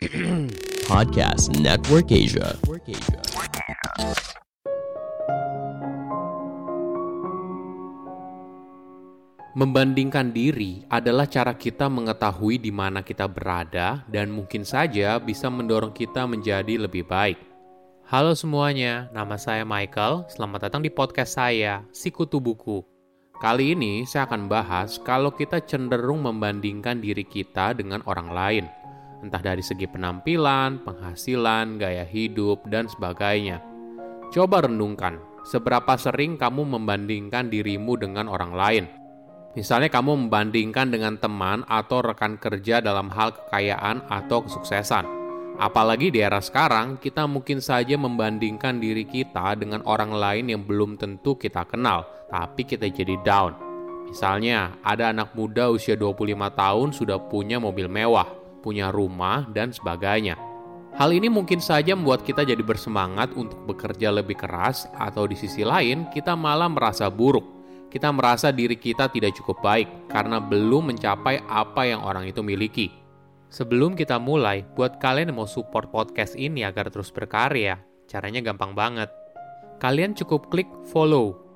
Podcast Network Asia. Membandingkan diri adalah cara kita mengetahui di mana kita berada dan mungkin saja bisa mendorong kita menjadi lebih baik. Halo semuanya, nama saya Michael. Selamat datang di podcast saya, Sikutu Buku. Kali ini saya akan bahas kalau kita cenderung membandingkan diri kita dengan orang lain, entah dari segi penampilan, penghasilan, gaya hidup, dan sebagainya. Coba renungkan, seberapa sering kamu membandingkan dirimu dengan orang lain? Misalnya kamu membandingkan dengan teman atau rekan kerja dalam hal kekayaan atau kesuksesan. Apalagi di era sekarang, kita mungkin saja membandingkan diri kita dengan orang lain yang belum tentu kita kenal, tapi kita jadi down. Misalnya, ada anak muda usia 25 tahun sudah punya mobil mewah, punya rumah, dan sebagainya. Hal ini mungkin saja membuat kita jadi bersemangat untuk bekerja lebih keras, atau di sisi lain, kita malah merasa buruk kita merasa diri kita tidak cukup baik karena belum mencapai apa yang orang itu miliki. Sebelum kita mulai, buat kalian yang mau support podcast ini agar terus berkarya, caranya gampang banget. Kalian cukup klik follow.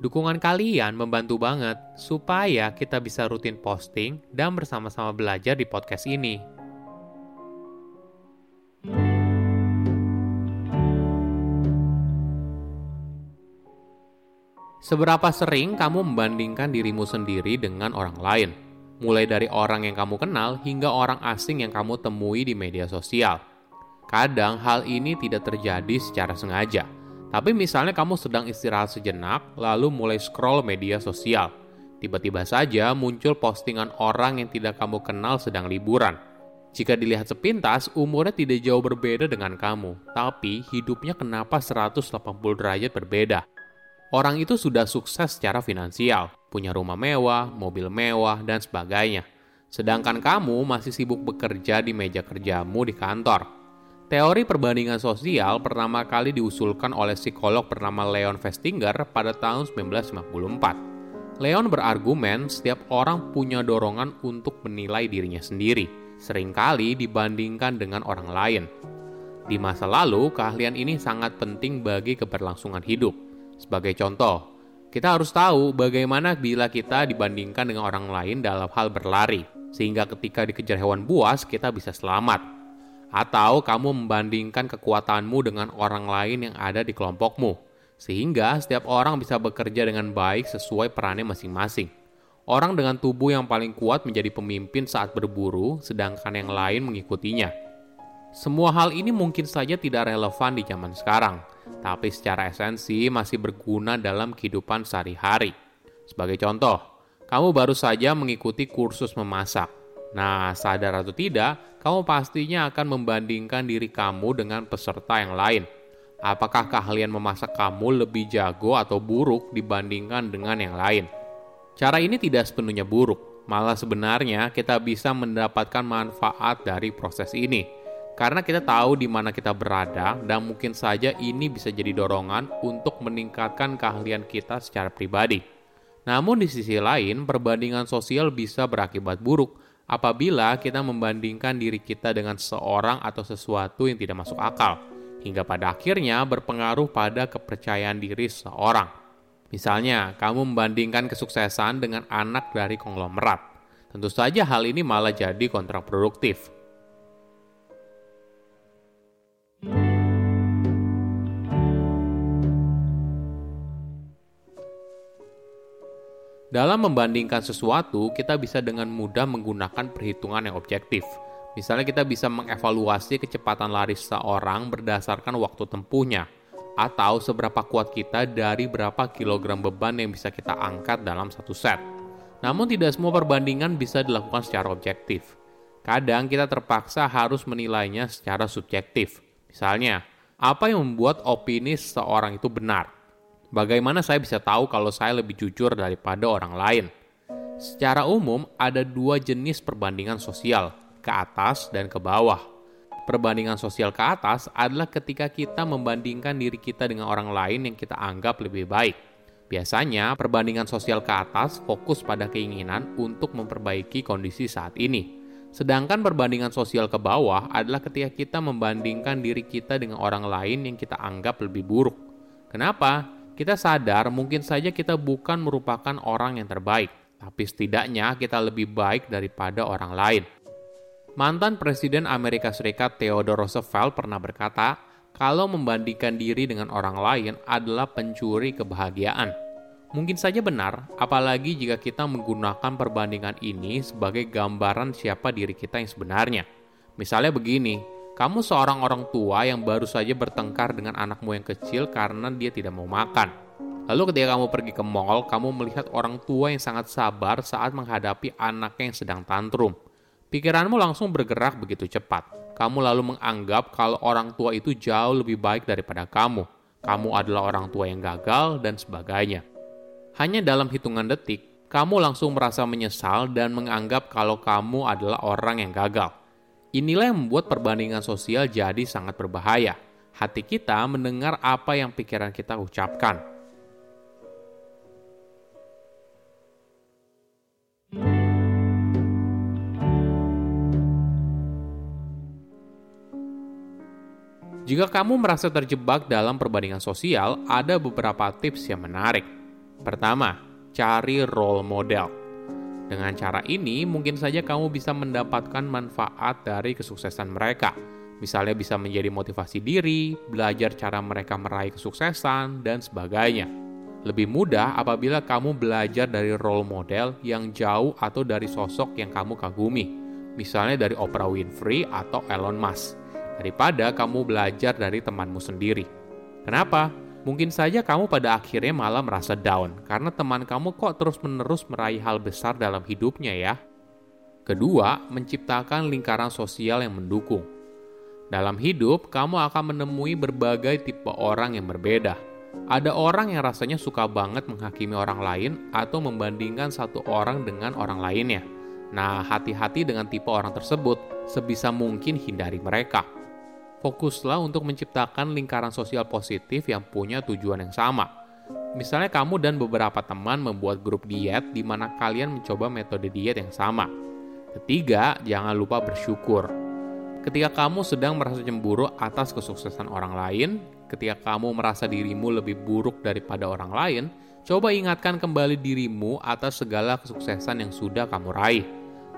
Dukungan kalian membantu banget supaya kita bisa rutin posting dan bersama-sama belajar di podcast ini. Seberapa sering kamu membandingkan dirimu sendiri dengan orang lain? Mulai dari orang yang kamu kenal hingga orang asing yang kamu temui di media sosial. Kadang hal ini tidak terjadi secara sengaja. Tapi misalnya kamu sedang istirahat sejenak, lalu mulai scroll media sosial. Tiba-tiba saja muncul postingan orang yang tidak kamu kenal sedang liburan. Jika dilihat sepintas, umurnya tidak jauh berbeda dengan kamu, tapi hidupnya kenapa 180 derajat berbeda? Orang itu sudah sukses secara finansial, punya rumah mewah, mobil mewah, dan sebagainya. Sedangkan kamu masih sibuk bekerja di meja kerjamu di kantor. Teori perbandingan sosial pertama kali diusulkan oleh psikolog bernama Leon Festinger pada tahun 1954. Leon berargumen setiap orang punya dorongan untuk menilai dirinya sendiri, sering kali dibandingkan dengan orang lain. Di masa lalu, keahlian ini sangat penting bagi keberlangsungan hidup sebagai contoh, kita harus tahu bagaimana bila kita dibandingkan dengan orang lain dalam hal berlari, sehingga ketika dikejar hewan buas kita bisa selamat. Atau kamu membandingkan kekuatanmu dengan orang lain yang ada di kelompokmu, sehingga setiap orang bisa bekerja dengan baik sesuai perannya masing-masing. Orang dengan tubuh yang paling kuat menjadi pemimpin saat berburu, sedangkan yang lain mengikutinya. Semua hal ini mungkin saja tidak relevan di zaman sekarang, tapi secara esensi masih berguna dalam kehidupan sehari-hari. Sebagai contoh, kamu baru saja mengikuti kursus memasak. Nah, sadar atau tidak, kamu pastinya akan membandingkan diri kamu dengan peserta yang lain. Apakah keahlian memasak kamu lebih jago atau buruk dibandingkan dengan yang lain? Cara ini tidak sepenuhnya buruk, malah sebenarnya kita bisa mendapatkan manfaat dari proses ini karena kita tahu di mana kita berada dan mungkin saja ini bisa jadi dorongan untuk meningkatkan keahlian kita secara pribadi. Namun di sisi lain, perbandingan sosial bisa berakibat buruk apabila kita membandingkan diri kita dengan seorang atau sesuatu yang tidak masuk akal, hingga pada akhirnya berpengaruh pada kepercayaan diri seseorang. Misalnya, kamu membandingkan kesuksesan dengan anak dari konglomerat. Tentu saja hal ini malah jadi kontraproduktif Dalam membandingkan sesuatu, kita bisa dengan mudah menggunakan perhitungan yang objektif. Misalnya kita bisa mengevaluasi kecepatan lari seseorang berdasarkan waktu tempuhnya, atau seberapa kuat kita dari berapa kilogram beban yang bisa kita angkat dalam satu set. Namun tidak semua perbandingan bisa dilakukan secara objektif. Kadang kita terpaksa harus menilainya secara subjektif. Misalnya, apa yang membuat opini seseorang itu benar? Bagaimana saya bisa tahu kalau saya lebih jujur daripada orang lain? Secara umum, ada dua jenis perbandingan sosial, ke atas dan ke bawah. Perbandingan sosial ke atas adalah ketika kita membandingkan diri kita dengan orang lain yang kita anggap lebih baik. Biasanya, perbandingan sosial ke atas fokus pada keinginan untuk memperbaiki kondisi saat ini. Sedangkan perbandingan sosial ke bawah adalah ketika kita membandingkan diri kita dengan orang lain yang kita anggap lebih buruk. Kenapa? Kita sadar mungkin saja kita bukan merupakan orang yang terbaik, tapi setidaknya kita lebih baik daripada orang lain. Mantan Presiden Amerika Serikat Theodore Roosevelt pernah berkata, kalau membandingkan diri dengan orang lain adalah pencuri kebahagiaan. Mungkin saja benar, apalagi jika kita menggunakan perbandingan ini sebagai gambaran siapa diri kita yang sebenarnya. Misalnya begini, kamu seorang orang tua yang baru saja bertengkar dengan anakmu yang kecil karena dia tidak mau makan. Lalu ketika kamu pergi ke mall, kamu melihat orang tua yang sangat sabar saat menghadapi anaknya yang sedang tantrum. Pikiranmu langsung bergerak begitu cepat. Kamu lalu menganggap kalau orang tua itu jauh lebih baik daripada kamu. Kamu adalah orang tua yang gagal dan sebagainya. Hanya dalam hitungan detik, kamu langsung merasa menyesal dan menganggap kalau kamu adalah orang yang gagal. Inilah yang membuat perbandingan sosial jadi sangat berbahaya. Hati kita mendengar apa yang pikiran kita ucapkan. Jika kamu merasa terjebak dalam perbandingan sosial, ada beberapa tips yang menarik. Pertama, cari role model. Dengan cara ini, mungkin saja kamu bisa mendapatkan manfaat dari kesuksesan mereka. Misalnya bisa menjadi motivasi diri, belajar cara mereka meraih kesuksesan, dan sebagainya. Lebih mudah apabila kamu belajar dari role model yang jauh atau dari sosok yang kamu kagumi. Misalnya dari Oprah Winfrey atau Elon Musk. Daripada kamu belajar dari temanmu sendiri. Kenapa? Mungkin saja kamu pada akhirnya malah merasa down karena teman kamu kok terus-menerus meraih hal besar dalam hidupnya ya. Kedua, menciptakan lingkaran sosial yang mendukung. Dalam hidup, kamu akan menemui berbagai tipe orang yang berbeda. Ada orang yang rasanya suka banget menghakimi orang lain atau membandingkan satu orang dengan orang lainnya. Nah, hati-hati dengan tipe orang tersebut, sebisa mungkin hindari mereka fokuslah untuk menciptakan lingkaran sosial positif yang punya tujuan yang sama. Misalnya kamu dan beberapa teman membuat grup diet di mana kalian mencoba metode diet yang sama. Ketiga, jangan lupa bersyukur. Ketika kamu sedang merasa cemburu atas kesuksesan orang lain, ketika kamu merasa dirimu lebih buruk daripada orang lain, coba ingatkan kembali dirimu atas segala kesuksesan yang sudah kamu raih.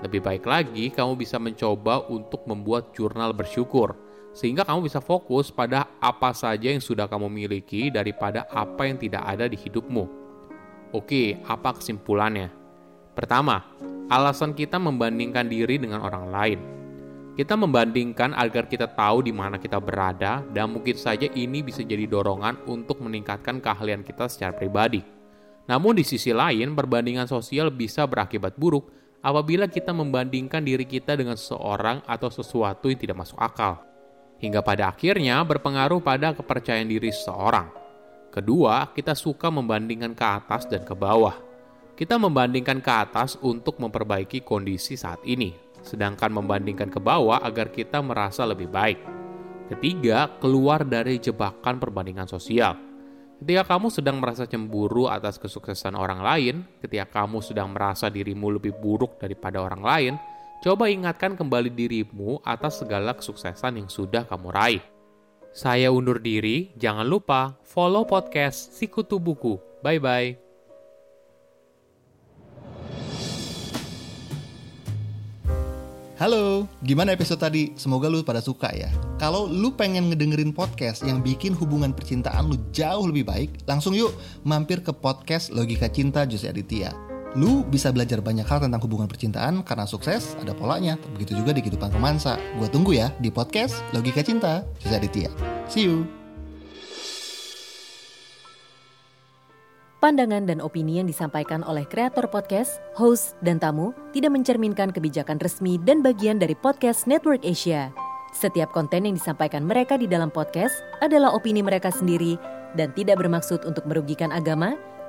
Lebih baik lagi, kamu bisa mencoba untuk membuat jurnal bersyukur sehingga kamu bisa fokus pada apa saja yang sudah kamu miliki daripada apa yang tidak ada di hidupmu. Oke, apa kesimpulannya? Pertama, alasan kita membandingkan diri dengan orang lain. Kita membandingkan agar kita tahu di mana kita berada, dan mungkin saja ini bisa jadi dorongan untuk meningkatkan keahlian kita secara pribadi. Namun, di sisi lain, perbandingan sosial bisa berakibat buruk apabila kita membandingkan diri kita dengan seseorang atau sesuatu yang tidak masuk akal hingga pada akhirnya berpengaruh pada kepercayaan diri seseorang. Kedua, kita suka membandingkan ke atas dan ke bawah. Kita membandingkan ke atas untuk memperbaiki kondisi saat ini, sedangkan membandingkan ke bawah agar kita merasa lebih baik. Ketiga, keluar dari jebakan perbandingan sosial. Ketika kamu sedang merasa cemburu atas kesuksesan orang lain, ketika kamu sedang merasa dirimu lebih buruk daripada orang lain, Coba ingatkan kembali dirimu atas segala kesuksesan yang sudah kamu raih. Saya undur diri, jangan lupa follow podcast Sikutu Buku. Bye-bye. Halo, gimana episode tadi? Semoga lu pada suka ya. Kalau lu pengen ngedengerin podcast yang bikin hubungan percintaan lu jauh lebih baik, langsung yuk mampir ke podcast Logika Cinta Jose Aditya Lu bisa belajar banyak hal tentang hubungan percintaan karena sukses ada polanya. Begitu juga di kehidupan romansa. Gue tunggu ya di podcast Logika Cinta. Saya Aditya. See you. Pandangan dan opini yang disampaikan oleh kreator podcast, host, dan tamu tidak mencerminkan kebijakan resmi dan bagian dari podcast Network Asia. Setiap konten yang disampaikan mereka di dalam podcast adalah opini mereka sendiri dan tidak bermaksud untuk merugikan agama,